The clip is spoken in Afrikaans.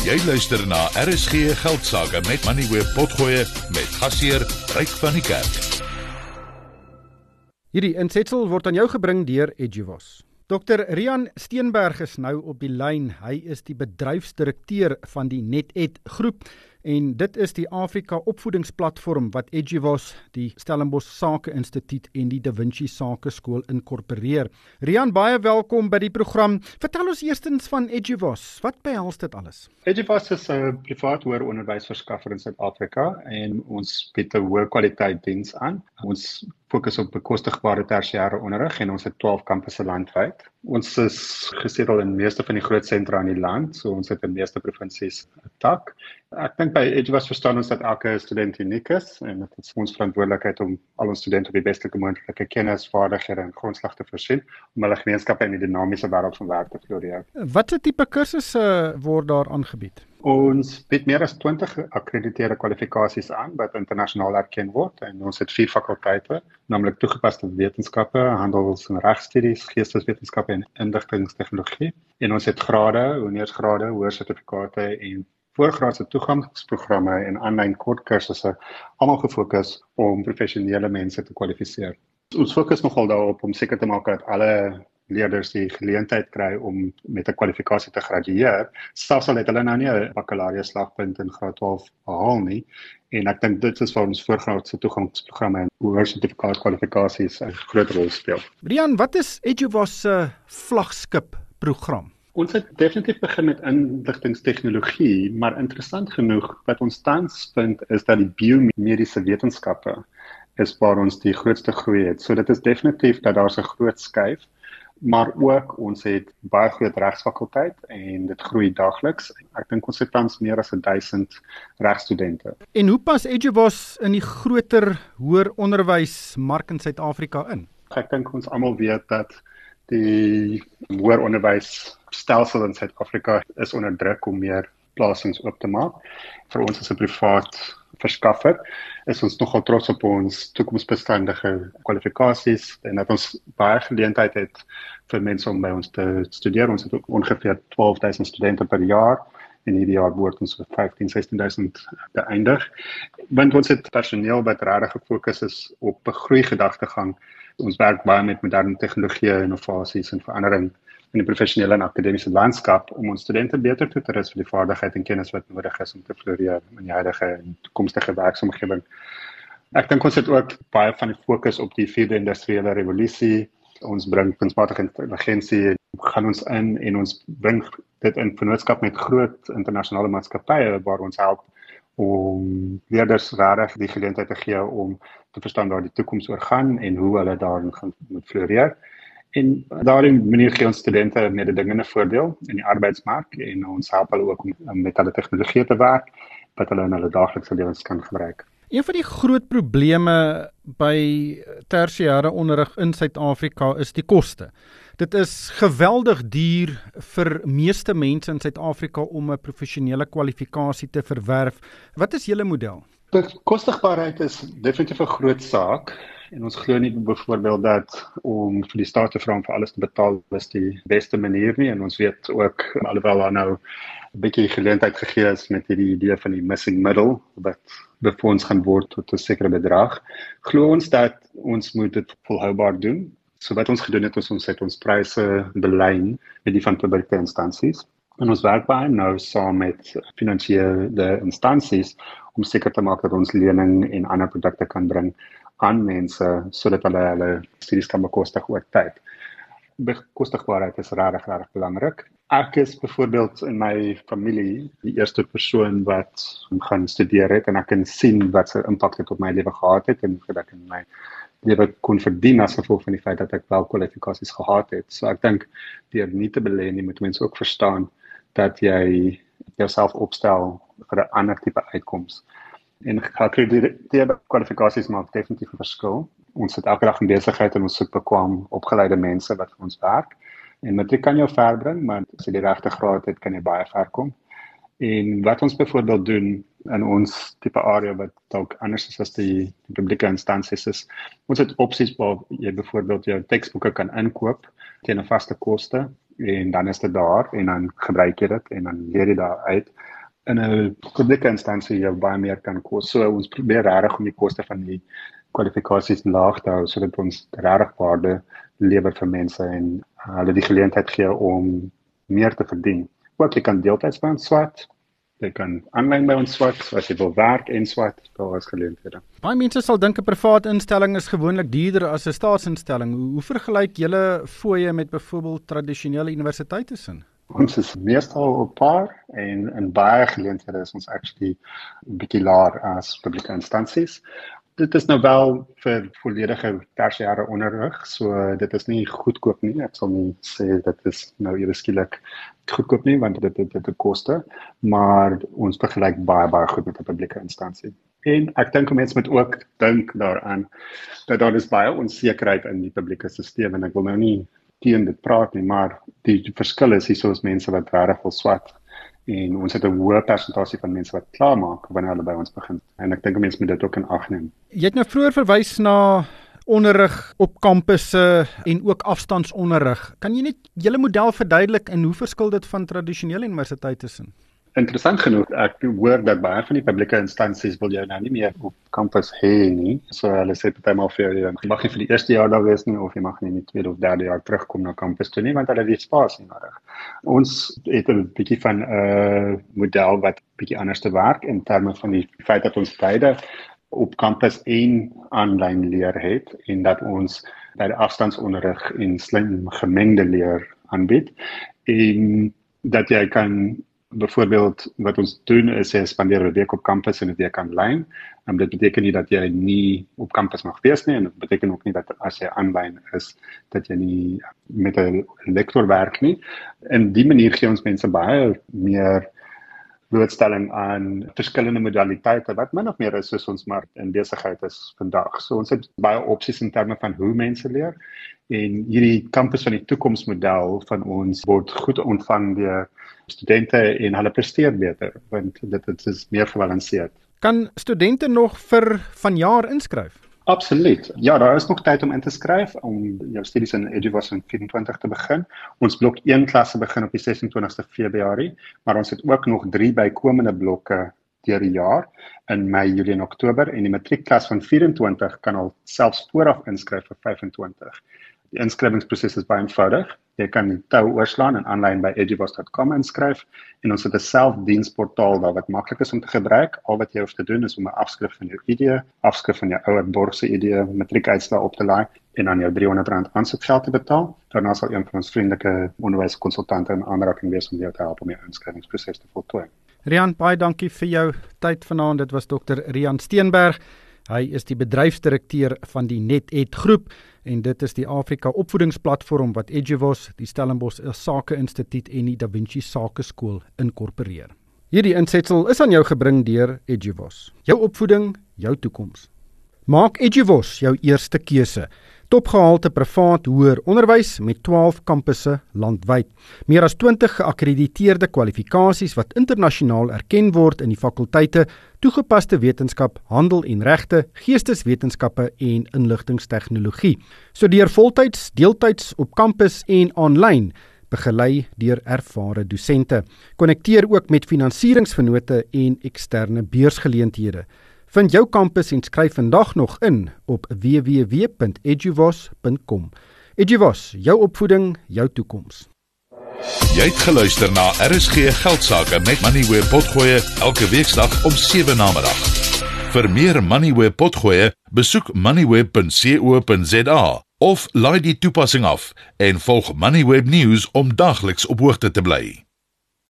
Jy luister na RSG Geldsaake met Money Web Potgoe met gasheer Ryk van die Kerk. Hierdie insetsel word aan jou gebring deur Edgewos. Dr Rian Steenberg is nou op die lyn. Hy is die bedryfsdirekteur van die NetEd groep en dit is die Afrika opvoedingsplatform wat Edgewos, die Stellenbosch Sake Instituut en die Da Vinci Sake Skool inkorporeer. Rian, baie welkom by die program. Vertel ons eerstens van Edgewos. Wat behels dit alles? Edgewos is 'n privaat hoër onderwysverskaffer in Suid-Afrika en ons bied 'n hoë kwaliteit diens aan. Ons fokus op bekostigbare tersiêre onderrig en ons het 12 kampusse landwyd. Ons is gesetel in meeste van die groot sentra in die land, so ons het in meeste provinsies 'n tak. Ek dink by Edgewos verstaan ons dat elke student uniek is en dit is ons verantwoordelikheid om al ons studente op die beste moontlike kennis, vaardighede en grondslag te voorsien om hulle gemeenskappe in die dinamiese wêreld van werk te floreer. Watter tipe kursusse word daar aangebied? Ons bied meer as 20 geakkrediteerde kwalifikasies aan wat internasionaal erken word en ons het vier fakulteite, naamlik toegepaste wetenskappe, handels- en regstudies, geesteswetenskappe en inligtingstegnologie. En ons het grade, honeursgrade, hoër sertifikate en voorgraadse toegangsprogramme en aanlyn kortkursusse almal gefokus om professionele mense te kwalifiseer. Ons fokus nogal daarop om seker te maak dat alle leerders die geleentheid kry om met 'n kwalifikasie te gradueer, selfs al het hulle nou nie 'n bakkalaria slagpunt in graad 12 behaal nie. En ek dink dit is waar ons voorgraadse toegangsprogramme en hoër sertifikaat kwalifikasies 'n groot rol speel. Rian, wat is Eduvos se vlaggenskap program? Ons het definitief begin met inligtingstegnologie, maar interessant genoeg wat ons tans vind is dat die biomediese wetenskappe is waar ons die grootste groei het. So dit is definitief dat daar's 'n groot skuif maar ook ons het baie groot regsfakulteit en dit groei daagliks. Ek dink ons het tans meer as 1000 regstudente. En hoe pas Edubos in die groter hoër onderwysmark in Suid-Afrika in? Ek dink ons almal weet dat die hoër onderwysstelsel in Suid-Afrika is onder druk om meer plasings oop te maak. Vir ons as 'n privaat verskaffer is ons nogal trots op ons toekomsbestendige kwalifikasies en dat ons baie geleenthede het vir mense om by ons te studeer. Ons het ongeveer 12000 studente per jaar en hierdie jaar behoort ons so 15 16000 te eindig. Want ons het personeel wat regtig gefokus is op begroei gedagtegang. Ons werk baie met moderne tegnologie, innovasies en verandering in die professionele en akademiese landskap om ons studente beter toe te rus vir die vaardigheid en kennis wat nodig is om te floreer in die huidige en toekomstige werksomgewing. Ek dink ons het ook baie van die fokus op die vierde industriële revolusie. Ons bring kunsmatige intelligensie gaan ons in en ons bring dit in vennootskap met groot internasionale maatskappye waar ons help om leerders regtig die geleentheid te gee om te verstaan waar die toekoms oor gaan en hoe hulle daarin gaan moet floreer. En daarin manier gee ons studente 'n mededingende voordeel in die arbeidsmark en ons help hulle ook om met hulle tegnologie te werk wat hulle in hulle daaglikse lewens kan gebruik. Een van die groot probleme by tersiêre onderrig in Suid-Afrika is die koste. Dit is geweldig duur vir meeste mense in Suid-Afrika om 'n professionele kwalifikasie te verwerf. Wat is julle model? Bekostigbaarheid is definitief 'n groot saak en ons glo nie byvoorbeeld dat om vir die staat te vra om vir alles te betaal is die beste manier nie. En ons weet ook alhoewel daar nou 'n bietjie geleentheid gegee is met hierdie idee van die missing middle wat befonds gaan word tot 'n sekere bedrag glo ons dat ons moet dit volhoubaar doen. So wat ons gedoen het is ons het ons pryse belyn met die van publieke instansies en ons werk baie nou saam met finansiële instansies om seker te maak dat ons lening en ander produkte kan bring aan mense sodat hulle hulle studies kan bekostig oor tyd. Bekostigbaarheid is regtig regtig belangrik. Ek is byvoorbeeld in my familie die eerste persoon wat gaan studeer het en ek kan sien wat se impak dit op my lewe gehad het en hoe ek in my lewe kon verdien as gevolg van die feit dat ek wel kwalifikasies gehad het. So ek dink deur nie te belê nie moet mense ook verstaan dat jy jouself opstel vir 'n ander tipe uitkoms en geakkrediteerde kwalifikasies maak definitief 'n verskil. Ons sit elke dag in besigheid en ons soek bekwame opgeleide mense wat vir ons werk. En matriek kan jou ver bring, maar as jy die regte graad het, kan jy baie ver kom. En wat ons byvoorbeeld doen in ons tipe area wat dalk anders is as die, die publieke instansies is, ons het opsies waar jy byvoorbeeld jou teksboeke kan inkoop teen 'n vaste koste en dan is dit daar en dan gebruik jy dit en dan leer jy daar uit in 'n publieke instansie jou baie meer kan kos. So ons probeer regtig om die koste van die kwalifikasies laag te hou sodat ons regtig waarde lewer vir mense en hulle die geleentheid gee om meer te verdien. Ook jy kan deeltyds ons swat. Jy kan aanlyn by ons swat as jy wil werk en swat, daar is geleenthede. Baie mense sal dink 'n private instelling is gewoonlik duurder as 'n staatsinstelling. Hoe, hoe vergelyk julle fooie met byvoorbeeld tradisionele universiteite sin? Ons is meestal op par en in baie geleenthede is ons actually 'n bietjie laer as publieke instansies. Dit is nou wel vir volledige tersiêre onderrig, so dit is nie goedkoop nie. Ek sal nie sê dit is nou ewe skielik goedkoop nie want dit dit dit koste, maar ons vergelyk baie baie goed met 'n publieke instansie. En ek dink mense moet ook dink daaraan dat daar is baie onsekerheid in die publieke stelsel en ek wil nou nie teen dit praat nie, maar die, die verskil is hier soos mense wat regtig wil swat en ons het 'n hoë persentasie van mense wat klaar maak wanneer hulle by ons begin. En ek dink mense moet dit ook in ag neem. Jy het nou vroeër verwys na onderrig op kampusse en ook afstandsonderrig. Kan jy net julle model verduidelik en hoe verskil dit van tradisionele universiteite se? Interessant genoeg, ek hoor dat baie van die publieke instansies wil jou nou nie meer op kampus hê nie. So hulle sê maal vir jou, jy mag nie vir die eerste jaar daar wees nie of jy mag nie in die tweede of derde jaar terugkom na kampus toe nie want hulle het spasie nodig. Ons het 'n bietjie van 'n uh, model wat bietjie anders te werk in terme van die feit dat ons beide op kampus en aanlyn leer het en dat ons by die afstandsonderrig en slim gemengde leer aanbied en dat jy kan byvoorbeeld wat ons doen is jy spandeer 'n week op kampus en 'n week aanlyn. En dit beteken nie dat jy nie op kampus mag wees nie en dit beteken ook nie dat as jy aanlyn is dat jy nie met 'n lektor werk nie. En die manier gee ons mense baie meer blootstelling aan verskillende modaliteite wat min of meer is soos ons maar in besigheid is vandag. So ons het baie opsies in terme van hoe mense leer en hierdie kampus van die toekomsmodel van ons word goed ontvang deur studente en hulle presteer beter want dit, dit is meer gebalanseerd. Kan studente nog vir vanjaar inskryf? Absoluut. Ja, daar is nog tyd om in te skryf om jou studies in Eduvos in 24 te begin. Ons blok 1 klasse begin op die 26ste Februarie, maar ons het ook nog 3 bykomende blokke deur die jaar in Mei, Julie en Oktober en die matriekklas van 24 kan al selfs vooraf inskryf vir 25. Die inskrywingsproses is baie eenvoudig. Jy kan die tou oorslaan en aanlyn by eduvos.com inskryf en ons het 'n selfdiensportaal daar wat maklik is om te gebruik. Al wat jy hoef te doen is om 'n afskrif van jou ID, afskrif van jou ouer borg se ID, matriekuitslae op te laai en dan jou R300 aansoekgeld te betaal. Daarna sal een van ons vriendelike onderwyskonsultante in aanraking wees om jou te help om jou inskrywingsproses te voltooi. Rian, baie dankie vir jou tyd vanaand. Dit was dokter Rian Steenberg. Hy is die bedryfsdirekteur van die NetEd groep en dit is die Afrika opvoedingsplatform wat Edgewos, die Stellenbosch Sake Instituut en die Da Vinci Sakeskool inkorporeer. Hierdie insetsel is aan jou gebring deur Edgewos. Jou opvoeding, jou toekoms. Maak Edgewos jou eerste keuse topgehalte privaat hoër onderwys met 12 kampusse landwyd. Meer as 20 geakkrediteerde kwalifikasies wat internasionaal erken word in die fakulteite toegepaste wetenskap, handel en regte, geesteswetenskappe en inligtingstegnologie. Studeer voltyds, deeltyds op kampus en aanlyn begelei deur ervare dosente. Konnekteer ook met finansieringsvennote en eksterne beursgeleenthede. Vind jou kampus en skryf vandag nog in op www.eduvos.com. Eduvos, jou opvoeding, jou toekoms. Jy het geluister na RSG Geldsaake met Money where potgoe elke weeksdag om 7 na middag. Vir meer Money where potgoe, besoek moneyweb.co.za of laai die toepassing af en volg Moneyweb News om dagliks op hoogte te bly.